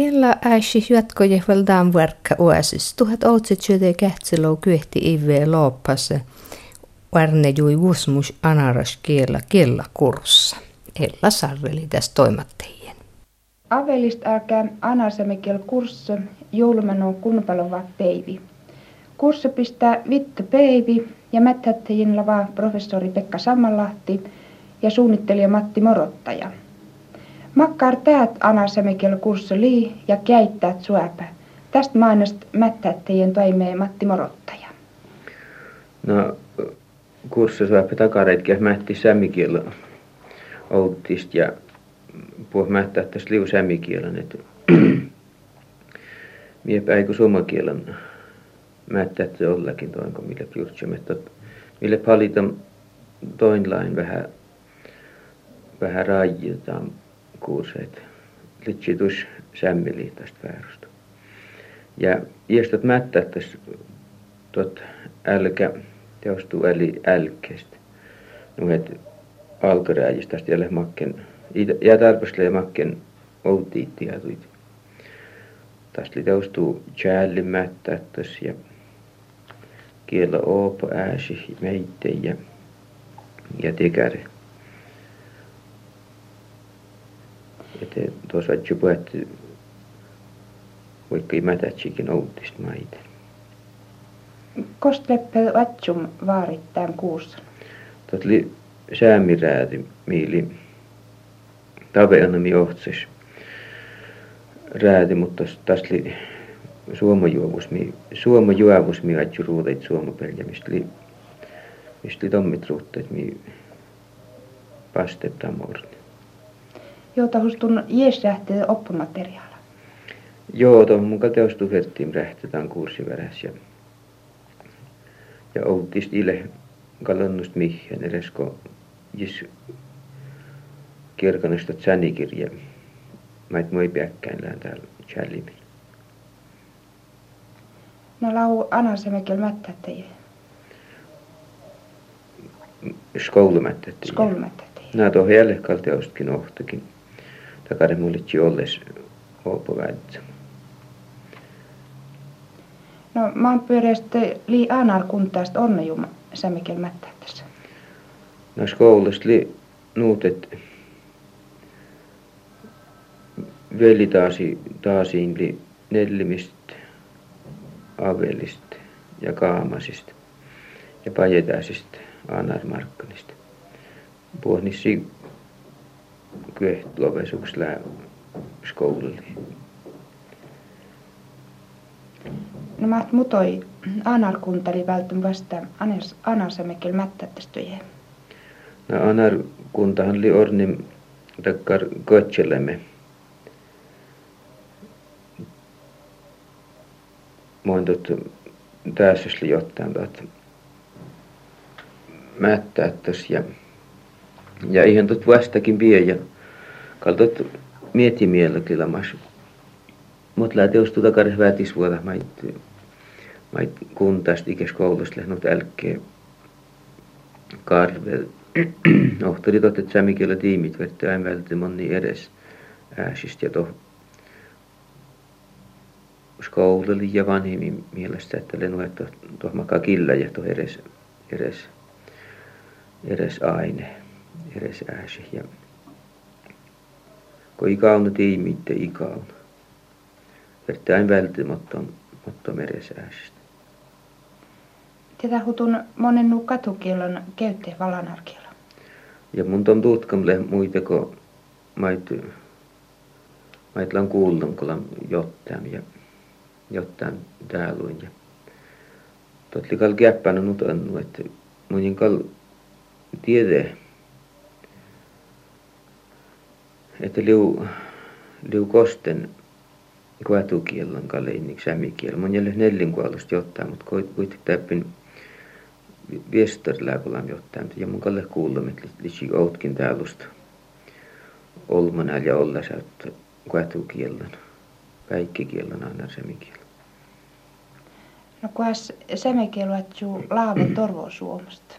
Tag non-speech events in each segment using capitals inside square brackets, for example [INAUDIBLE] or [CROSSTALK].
Kella äsi jatkoje valdan verkka uasis. Tuhat otsetsjöde kähtsilou kyhti ive loppase. Värne jui usmus anaras kiellä kiellä kurssa. Ella sarveli tästä toimattajien. Avelist älkää anasemekel kurssa joulumano kunpalova peivi. Kurssa pistää vittu peivi ja mättättäjin lava professori Pekka Sammanlahti ja suunnittelija Matti Morottaja. Makkar täät anasemekel kurssa lii ja käyttäät suäpä. Tästä mainast mättättäjien toimeen Matti Morottaja. No, kurssa suäpä takareitkin mätti sämikielä outtist ja puhua mättää tästä liu sämikielän, [CLEARS THROAT] että mie päikö suomakielen mättää jollakin toinko millä juuri, että millä paljon toinlain vähän vähän rajitaan kuuseet litsi sämmeli tästä väärästä. Ja iästöt mättää tässä tuot älkä teostuu eli. No, että alkuräjistä jälle makken ja tarpasle makken oltiitti ja tuit. Tästä teostuu mättättäs ja kiellä oopo ääsi meitä ja, ja tekäre. Että tuossa on puhuttu vaikka ei mätätsikin outista maita. Kost leppel vatsum vaarittaan kuussa? Tuot oli säämirääti miili taveanami ohtsis rääti, mutta tästä oli suomajuovus, mi, suomajuovus, mi atju ruudeit suomapelja, mistä oli, mistä oli tommit ruutteet, mi pastetta morti. Joo, tahustun jähti oppimateriaala. Joo, tuohon mun teostu verttiin rähtetään kurssiväräs ja, ja outist ile kalannust mihin edes kun jis kirkanasta tsänikirja. Mä et moi piäkkäin täällä tjällimin. No lau anasemekel mättättäjä. Skoulumättättäjä. Skoulumättättäjä. Nää tuohon jälleen kalteostkin ohtakin. Takare mullitsi olles oopo väitsä. No pyöreästi lii aanar kuntaasta onnejum sämekel mättättässä. No skoulusta li nuutet veli taasi, taasiin li nellimistä, avelista ja kaamasista ja pajetäisistä Anar Markkanista. Puhnissi lopesuks lää skoulille. No mä mutoi Anar kuntali vältym vasta Anar sämekel mättättästöjä. No Anar kuntahan oli ornim takkar koetselemme montot tässä jotain tuot mättättäs ja ja ihan tuot vastakin vie ja kaltot mietimiellä kyllä mas mut lää teostu takar vätis vuoda mait mait kuntast ikäs koulusta lehnut älkkeen karve [CLEARS THROAT] ohtari tot et sämikielä tiimit vertti aina vältti monni edes ääsistä ja toh skouleli ja vanhemmin mielestä, että lenu, että tuohon makaa killä ja tuohon edes, edes, edes aine, edes ääsi. Ja kun ikauna tiimitte ikauna. Vertaan välttämättä, mutta meres ääsistä. Tätä hutun monen nu katukielon käytte valanarkielon. Ja mun ton tutkamle muita, kun mait, mait lan kuullun, kun jotain. Ja jotain täällä ja totli kal käppänä nut annu, että mun kal tiede, että liu, liu kosten kuatukielon kalleinik sämikiel. Mun jälle nellin kuolosta jotain, mutta kuitenkin täppin viestor läpulam jotain. Ja mun kalle kuulla, että litsi outkin täälusta olmana ja olla sä kuatukielon. Kaikki kielon aina semikielon. No kuas sämekielu juu laavo torvo Suomesta?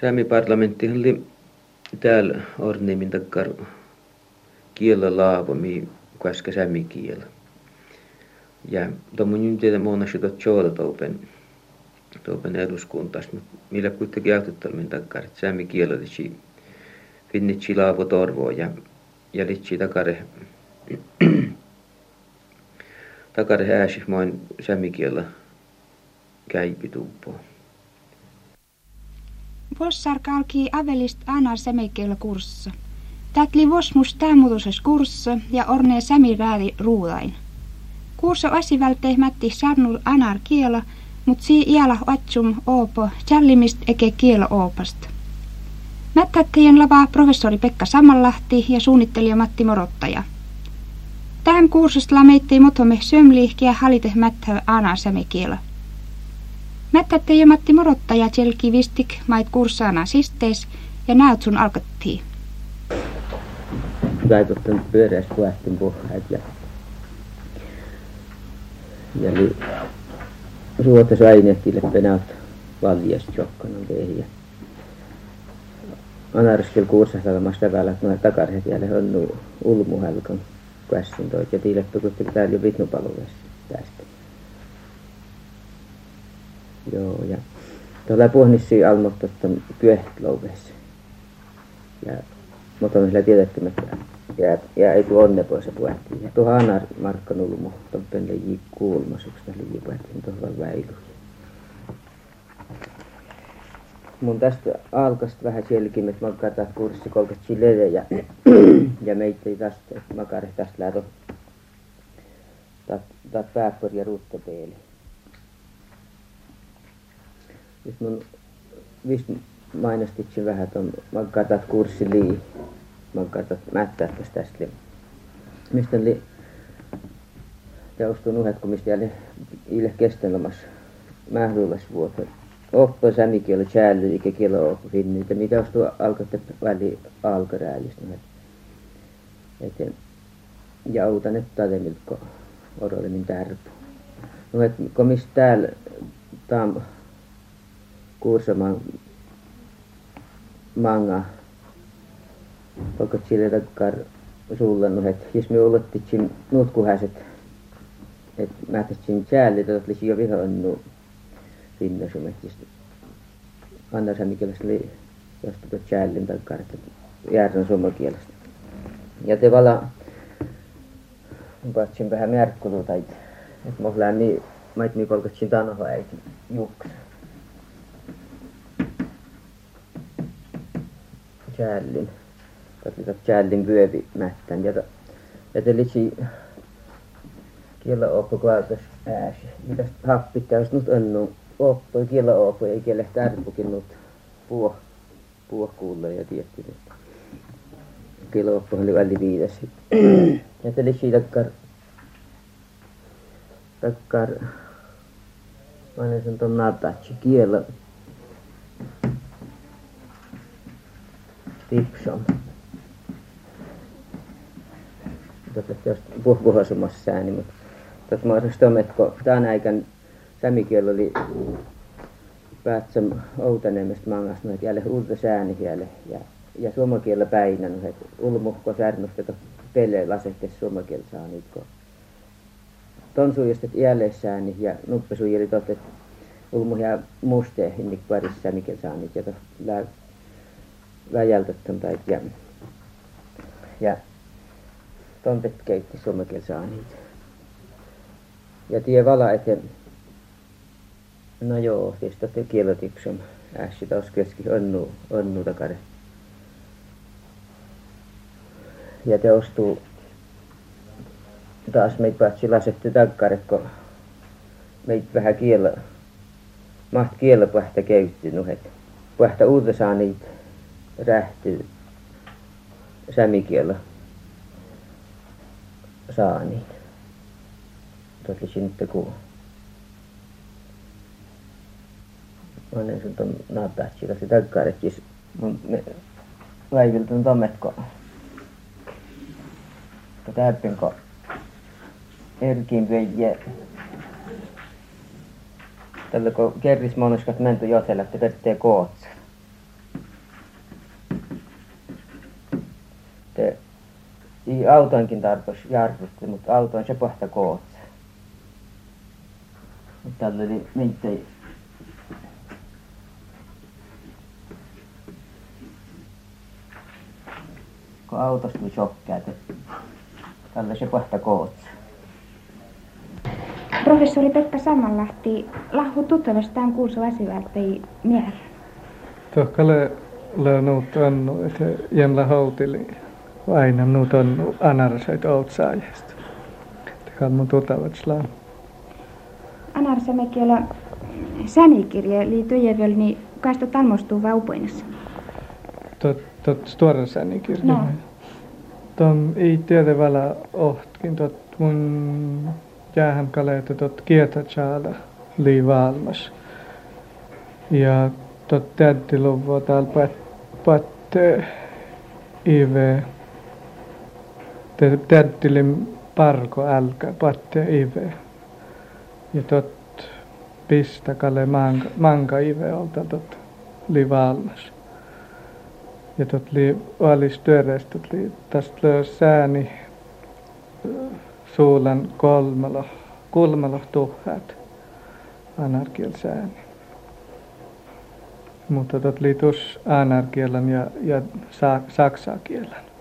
Sämi-parlamentti oli täällä Ornimin takkar kiellä laavo, mi koska sämmikiel. Ja tuommoinen nyt tiedä monessa tuot tjooda toupen, toupen eduskuntas, mutta millä kuitenkin autottelmin takkar, että sämmikiel oli finnitsi laavo torvoa ja, ja litsi takare, [CLEARS THROAT] takare ääsi moin sämmikielä käipi tuuppoa. Vossarka alki avelist anar sämmikielä kurssa. Tätli vosmus tämutusessa kurssa ja orne sämi räädi ruudain. Kursso asivälte mätti sarnul anar kiela, mut sii iala atsum oopo challimist eke kiela oopast. Mättättäjien lavaa professori Pekka Samanlahti ja suunnittelija Matti Morottaja. Tähän kurssista meittei motome sömliihkiä halite mättä anar sämikiela. Mättättäjä Matti Morottaja tjelki vistik mait kurssaana sisteis ja näyt sun alkattiin vaikuttanut pyöreästä puhtin puheet ja, ja li, ruotas ainehtille penaut valjast jokkanan tehiä. Anarskil kuursahtalamasta päällä, että noin takarhet on ulmuhelkan kässin toit ja tiileppi kuitenkin täällä jo vitnupaluvessa tästä. Joo, ja tuolla puhnissi almoittaa kyöhtlouvessa. Ja mutta on sillä tiedetty, että ja, ja ei tuo onne pois puhuttiin. Ja tuohon Anar Markka Nulmu, tuon leiji kuulmasuksi, leiji puhuttiin tuohon väiluun. Mun tästä alkasta vähän sielläkin, että mä kurssi kolkat chilele ja, [CLEARS THROAT] ja meitä ei tästä, että mä katsoin tästä lähtö tat pääppör ja ruuttapeeli. Nyt mun vist mainostitsin vähän tuon, mä kurssi lii man katsot mättähtäs tästä mistä oli jaustun uhet kun mistä jäli ille kestenomassa mähdulas vuotta. Oppo sämikielä chäällä ikä kilo oppo finni että mitä ostu alkoitte väli alkaräällistä et ja autan että tade milko orole min tärpu. No et kun mistä täällä tam kuursamaan manga Pakot sille takkar suullannut, että jos me olottiin nutkuhäiset, että mä tästä säälle, että olisi jo vihannut rinnasum, että Anna Samikielessä oli josta tuot säälin takkar, että järjen suomakielestä. Ja te vala, patsin vähän märkkulu tai että mä olen niin, mä et mi kolkatsin tanoha äiti juks. Säälin katsotaan tjällin vyövi mättän. Ja ja te litsi kiellä oppo kualtas ääsi. Mitäs happittaus nyt annu oppo kiellä oppo ei kiellä tärpukin nyt puo puo kuulla ja tietty kiellä oppo oli välli viides. [CLEARS THROAT] Ja te litsi takkar takkar mä sen ton natatsi kiellä tipsom tuota, puhpuhosumassa sääni, mutta tuota, mä olisin että kun tämän aikana sämikiel oli päätsem Outaniemestä mangasta, että jälleen uutta sääni jälleen ja ja suomakielellä päinän, että ulmuhko särnusta, että pelle lasehtes suomakieltä saa niitä, kun ton suijastet jälleen sääni ja nuppesujeli totta, että ulmu ja muste hinnik parissa sämikieltä saa niitä ja tuossa lää, läjältettä ja ja tontet keitti saa niitä. Ja tie vala eten, no joo, tietysti te kielotipsun ässi taas keski onnu, onnu takare. Ja te ostuu taas meitä päätsi lasette takkare, kun meitä vähän kiellä, maht kiellä pähtä käytti nuhet. Pähtä uutta saa niitä rähtyy sämikiellä saaniin totesin että kun mä olen ton naapäätsillä se takkaarekkis mun väiviltön tommet kun kun täyppin kun erkin veije tällä kun kerris monoskat menty jotella että perttee kootsa li autoinkin tarpos jarrusti, mutta auto on se pohta kootsa. Tällä oli meitä kun autosta tuli shokkaa, että tällä se pohta kootsa. Professori Pekka Samanlahti, lahu tuttavastaan kuulsu ei miehä. Tohkale löönut on, että jämla houtili aina nuut on anarsoit outsaajasta. Tekal mun tuttavat slaan. Anarsa mekielä sänikirje liittyy niin kaista talmostuu vaupoinassa. Tot, tot stora sänikirje. No. Tom ei tiedä vielä ohtkin, tot mun jäähän kaleita tot kietatsala lii valmas. Ja tot täytti luvua täällä pat, pat IV täyttilin parko älkä patte ive. Ja tot pistä kale manka, manka ive olta tot li. Ja tot li valis työreistä, li tästä löö sääni suulan kolmalo, kulmalo tuhat anarkiel sääni. Mutta tot li tus anarkielan ja, ja sa, saksaa kielen.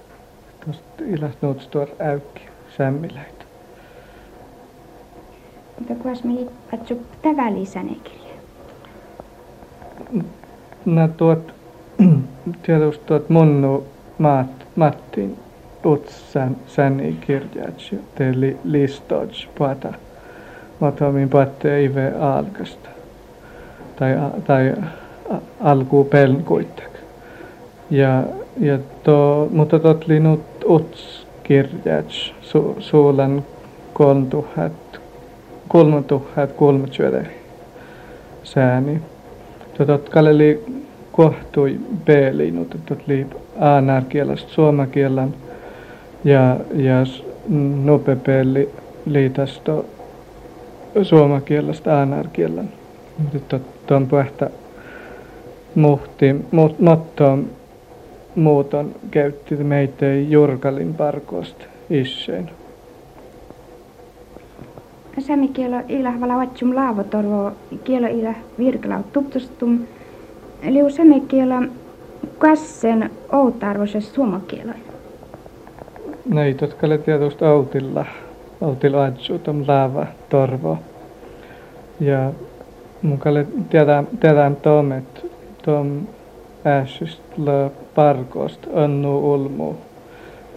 Tuosta ilast nuuts tuor äykki sämmiläitä. Mutta kuas me katsu tavalli sänikirje. Nä tuot, [CLEARS THROAT] tietysti tuot munnu maat, Mattin uts sän, sänni kirjats, te li, listots pata. Otomin patte ive alkasta. Tai, tai alkuu pelkuittak. Ja, ja to, mutta tot li nyt uts kirjats su, suulan kolmtuhat, kolmtuhat kolmtuhat sääni. Tot kaleli kohtui peelinut, tot li aanarkielast suomakielan ja, ja nopepeli liitasto suomakielasta. Nyt on pähtä muhti, mut, mottoon muuton käytti meitä Jurkalin parkosta issein. Sami kielo ilahvala vatsum laavotorvo kielo ila virkala tuptustum. Liu sami kielo kassen outarvoisessa suomakielo. Näin, jotka oli tietysti autilla, autilla atsuutom laava torvo. Ja mun kalle tiedän, tiedän tom, että tom äsyst la parkost annu ulmu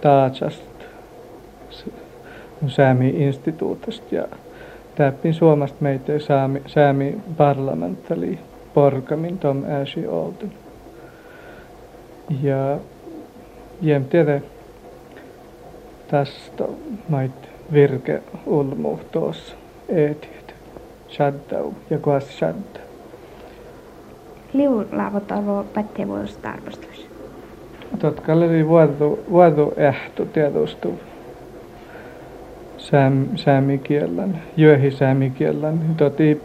taatsast säämi instituutista ja täppin Suomesta meitä saami, säämi parlamentali porkamin tom äsi olten. Ja jem tiedä tästä mait virke ulmu tuossa eetiet. Shaddau ja kuas shaddau liulaavotarvo pätevuudesta arvostus? Totka oli vuodu, vuodu ehto tietysti sääm, säämikielän, jöhisäämikielän. Tot i,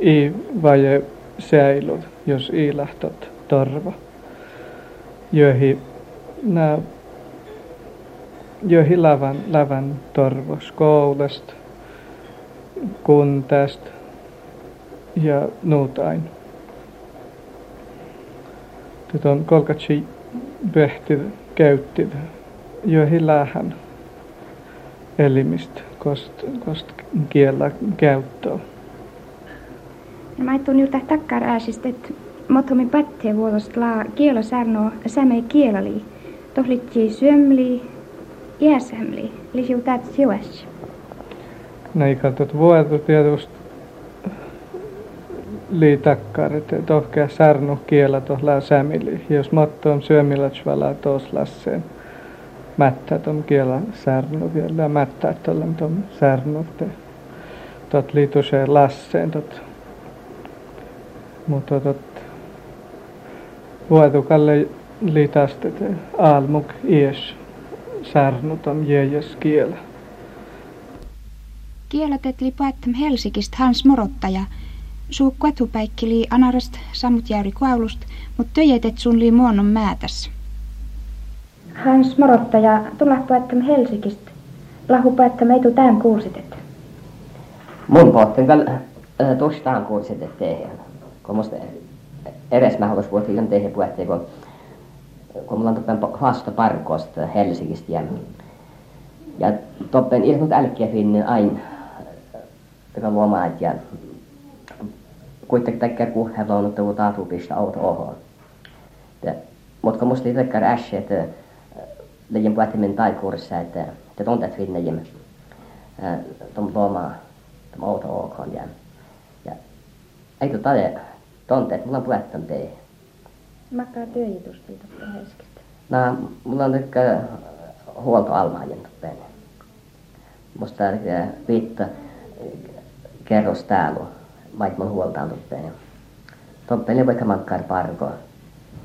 i vaje säilyt, jos i lähtot torva. Jöhi, nää, jöhi lavan, lavan torvo skoulasta, kuntasta ja nuutain. Tätä on kolkatsi pöhtid käyttid jo hilähän elimistä, kost, kost kiellä käyttöä. No mä tuun juuri takkar ääsistä, että mothomi pättee vuodosta la kielo särno sämei kielali. Tohlitsi syömli, iäsämli, lisiu täät siuäs. Näin katsot vuodo tietysti liitakkar, että tohkea särnu kiela tohla sämili. Jos matto on syömilats vala tos lasseen. Mättä tom kiela särnu vielä mättä tollam tom särnu. Tot liituseen lasseen tot. Mutta tot vuotukalle liitastet aalmuk ies särnu tom jeejes kiela. Kieletetli päättäm Helsingistä Hans Morottaja – Suu katupäikki lii anarast samut jäyri kuaulust, mut töjetet sun lii muonnon määtäs. Hans Morottaja, tulla päättämään Helsingistä. Lahu etu tämän kuulsit, että. Mun pohtin kyllä äh, tustaan kuulsit, että tehdään. Kun musta edes mä haluaisin vuotta tehdä puhuttiin, kun, kun mulla on toppen vasta parkosta Helsingistä ja, ja toppen ilmut älkkiä finnin aina joka luomaat ja kuitenkin tekee kuhheloon, että taatu pistä auto ohon. Mutta kun musta itse äsken, että leijin puhuttiin taikursissa, että te tuntet finnejimme tuon luomaa tuon auto ohon ja, ja ei tu tade tunteet, mulla on puhuttanut teille. Makkaa työjitusti tuosta Helsingistä. No, mulla on nyt huoltoalmaajan tuppeen. Musta viitta kerros täällä, vaikka mun huoltaan tuppeen. Tuppeen vaikka makkar parko.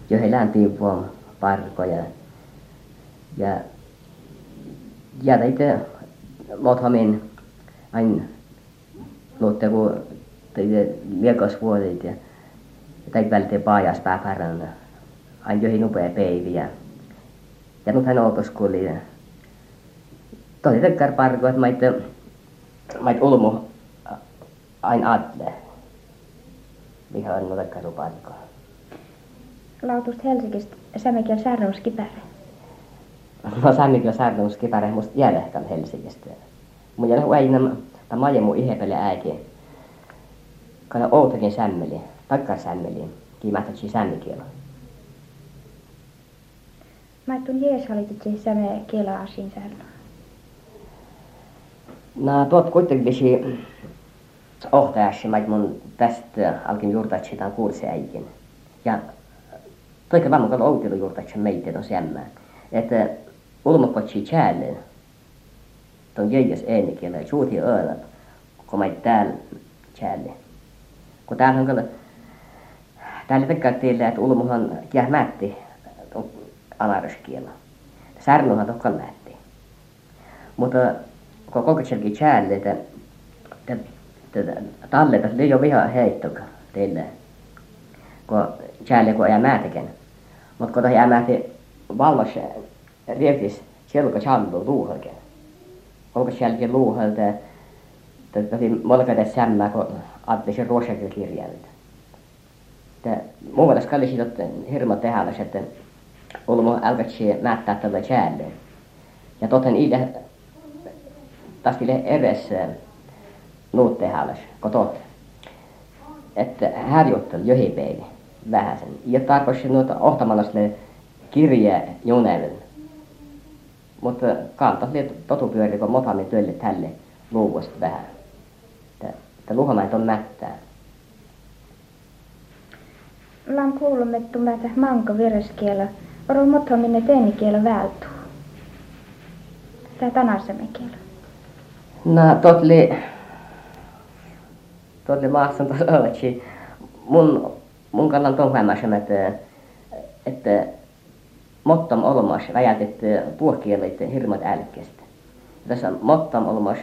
Jo heilään tiivuom parko ja ja ja teitä lothamin aina luotte kun teitä liekosvuodet ja tai välte paajas pääpärän aina johin upea päiviä ja nyt hän olkoskuli tosi tekkar parko että maita mait ulmu aina atle mikä on tekkar parko Lautust Helsingistä sämekiel särnouskipäre. No sämekiel särnouskipäre musta jälkeen Helsingistä. Mun jälkeen aina ta majemu ihepele äiti. Kana outakin sämmeli, takkar sämmeli, kiimätätsi sämmikielo. Mä tuun jeesalititsi säme kiela asin särno. No tuot kuitenkin ohtajaksi, mä mun tästä alkin juurtaa sitä kuulsi äikin. Ja toika vaan mun outelu juurtaa meitä on semmään. Että ulmakotsi chäälle, ton jäijäs äänikielä, ja suuti ööllä, kun mä täällä chäälle. Kun täällä on kyllä, täällä tekee teille, että ulmuhan jää mätti anaraskielä. Särnuhan tokkan mätti. Mutta kun koko selki chäälle, että talleta, se ei ole viha heittoka teille. Kun chäälle kun ei määtäkään. Mutta kun ei määtä vallas rievtis selkä challu luuhalke. Koko selki luuhalta, että molkade sämmää, kun ajattelin sen ruosakin kirjailta. Mun mielestä kalli siitä hirmo tehdä, että olmo älkätsi määttää tällä chäälle. Ja toten ile tästä edes nuut tehdä, kotot. Että harjoittelu johipäivä vähäsen. Ja tarkoitus noita ohtamalla sille kirje juneven. Mutta kantaa totupyöri, kun motamme työlle tälle luuvosta vähän. Että luhomait on mättää. Mä oon kuullut, että manko vireskielä. Oro motaminen teenikielä vältuu. Tää tänäsemme kielä. No, totli tuolle maassa tuossa oletsi. Mun, mun kannan ton huomaasin, että, että mottam olmas väjätet puhkielit hirmat älkkeestä. Tässä mottam olmas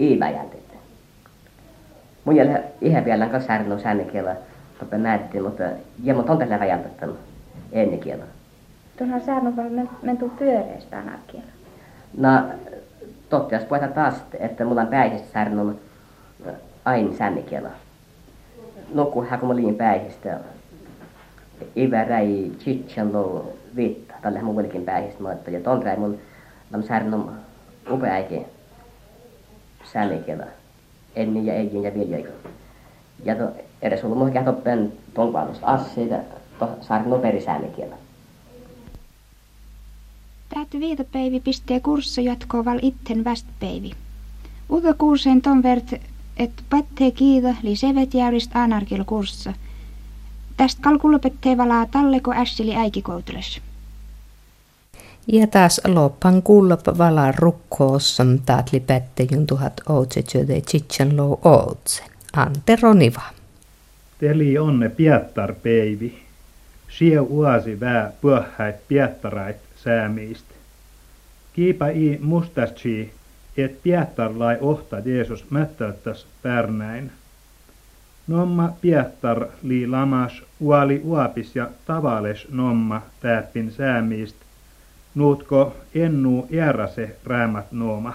ei väjätet. Mun jäljellä ihan vielä kanssa särnö säännökielä, mutta näytti, mutta jemmo on tällä väjätettä ennen kielä. Tuohan särnö vaan mentu pyöreästä anakielä. No, totta, jos puhutaan taas, että mulla on päihestä särnö, aina sännikielä. Nuku hakuma liin päihistä. Ivä räi chitchan lo vitta. Tällä mun velikin päihistä mutta ja ton mun lam särnum upeäkin sännikielä. Ennen ja eikin ja viljaiko. Ja to, edes ollut mun kätoppen ton valmista asseita, to särnu perisännikielä. Täältä viitapäivi pistää kurssi jatkoa val itten västpäivi. Uutta kurseen ton vert että pättee kiitä li sevet jäyrist anarkil kurssa. Tästä kalkulpettee valaa talleko ässili äikikoutules. Ja taas loppan kuulop valaa rukkoossam taatli pättejun tuhat outsetjöde tsitsen lou outse. Ante Roniva. Teli onne piettar peivi. Sie uasi vää pöhäit piettarait säämiistä. Kiipa i mustastsi et lai ohta Jeesus mättäyttäs pärnäin. Nomma piettar li lamas uali uapis ja tavales nomma täppin säämiist, nuutko ennu ärase räämät nooma.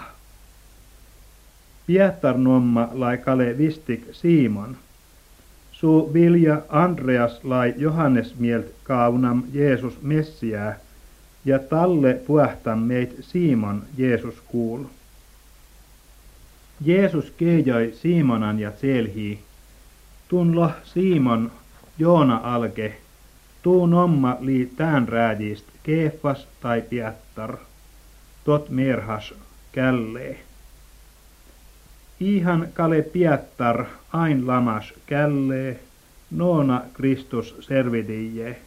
Piettar nomma lai kale vistik Simon. Su vilja Andreas lai Johannes mielt kaunam Jeesus Messiää, ja talle puhtam meit Simon Jeesus kuul. Jeesus keijoi Simonan ja selhii. Tunlo Simon Joona alke, tuun omma lii tään rääjist Keefas tai Piettar, tot merhas källee. Ihan kale Piettar ain lamas källee, noona Kristus servidije.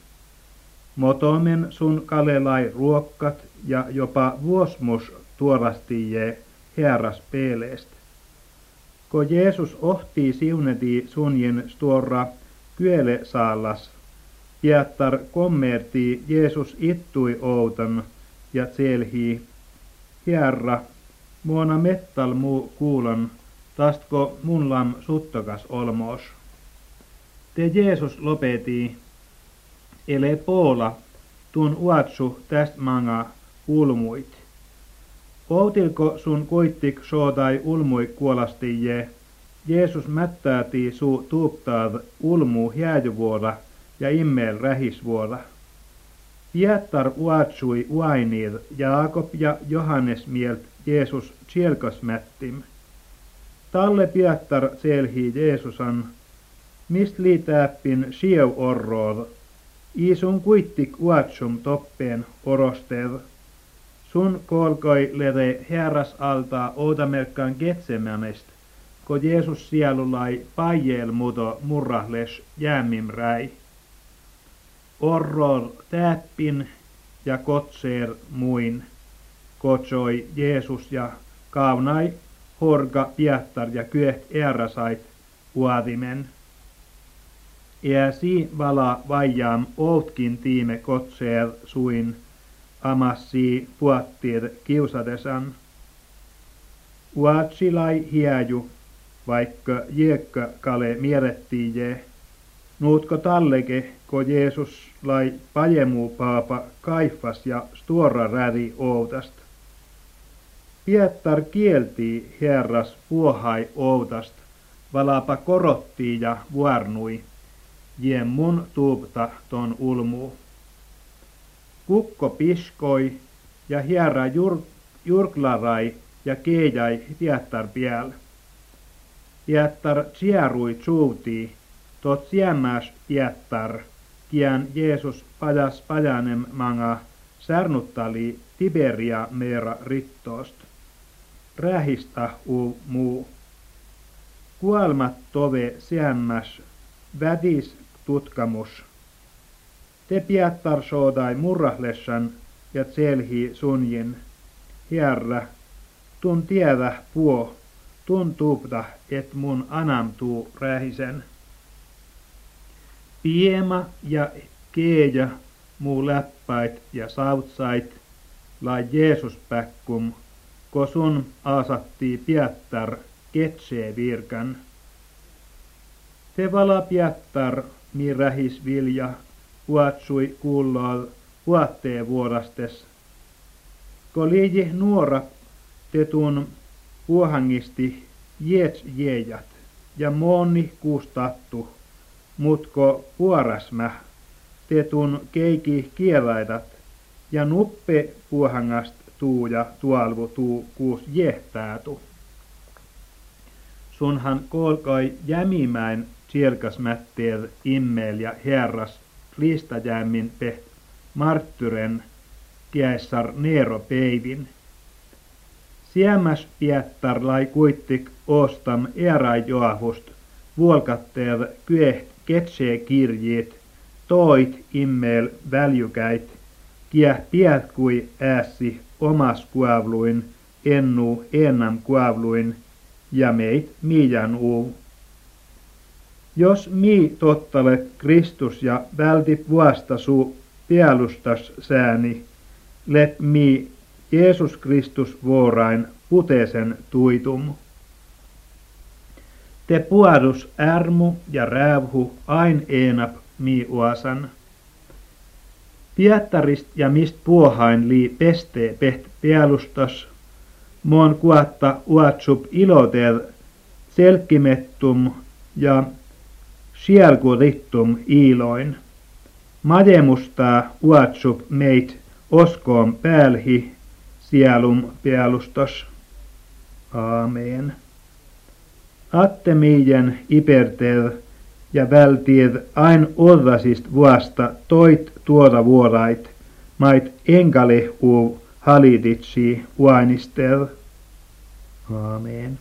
Motomen sun kalelai ruokkat ja jopa vuosmus tuorastije heras peeleest. Ko Jeesus ohtii siuneti sunjin stuorra kyele saalas, Piettar kommerti Jeesus ittui outan ja tselhi, Herra, muona mettal muu kuulon, tastko mun lam suttokas olmos. Te Jeesus lopeti, ele poola, tun uatsu täst manga ulmuit. Outilko sun kuittik sootai ulmui kuolastije, Jeesus mättääti su tuuptaad ulmu hääjuvuoda ja immeel rähisvuoda. Piettar uatsui uainir Jaakob ja Johannes mielt Jeesus sielkosmättim. Talle Piettar selhi Jeesusan, mist liitäppin sieu orrood, isun kuittik uatsum toppeen orosteed. Sun kolkoi lere herras altaa outamerkkaan Getsemanest, ko Jeesus sielulai pajeel muto murrahles jäämim räi. Orror täppin ja kotseer muin, kotsoi Jeesus ja kaunai horga piettar ja kyöht eerasait uadimen. Iäsi vala vajam outkin tiime kotseer suin amassi puattir kiusadesan. Uatsilai hiaju, vaikka jiekka kale mierettiije, nuutko talleke, ko Jeesus lai pajemu paapa kaifas ja stuora räri outast. Piettar kielti herras puohai outast, valapa korotti ja vuornui, jien mun tuupta ton ulmu. Kukko piskoi ja hierra jur, jurklarai ja keijai Piettar piel. Piettar sierui suutii, tot siemmäs Piettar, kien Jeesus pajas pajanem manga särnuttali Tiberia meera rittoost. Rähistä u muu. Kuolmat tove siemmäs vädis tutkamus. Te Piettar soodai murrahlessan ja tselhi sunjin. Hierra, tun tiedä puo, tun tuupta, et mun anamtuu rähisen. Piema ja keeja muu läppäit ja sautsait, la Jeesus päkkum, ko sun aasattii Piettar ketsee virkan. Te vala Piettar, mi rähis vilja, huatsui kuulloal huattee vuorastes. Ko liiji nuora tetun puohangisti jets jeejat ja moonni kuustattu, mutko puorasmä tetun keiki kielaidat ja nuppe puohangast tuu ja tuolvu tuu kuus jehtäätu. Sunhan kolkoi jämimäin sielkasmätteer immel ja herras listajäämin pe marttyren kiässar Neero Peivin. Siemäs Piettar lai kuittik ostam erai joahust, vuolkatteer kyeh ketsee kirjiit, toit immel väljykäit, kiä piät kui äässi omas kuavluin, ennu ennam kuavluin, ja meit miijan uu. Jos mi tottalet Kristus ja vältit vuosta su pielustas sääni, let mi Jeesus Kristus vuorain puteesen tuitum. Te puadus ärmu ja räävhu ain enap mi uasan. Piettarist ja mist puohain lii pestee peht pealustas, mon kuatta uatsup iloter selkkimettum ja sielkurittum iiloin. Majemustaa uatsup meit oskoon päälhi sielum pealustas. Aamen. Attemiien iperter ja vältir ain orrasist vuosta toit tuora vuorait, mait enkale uu haliditsi uanister. Aamen.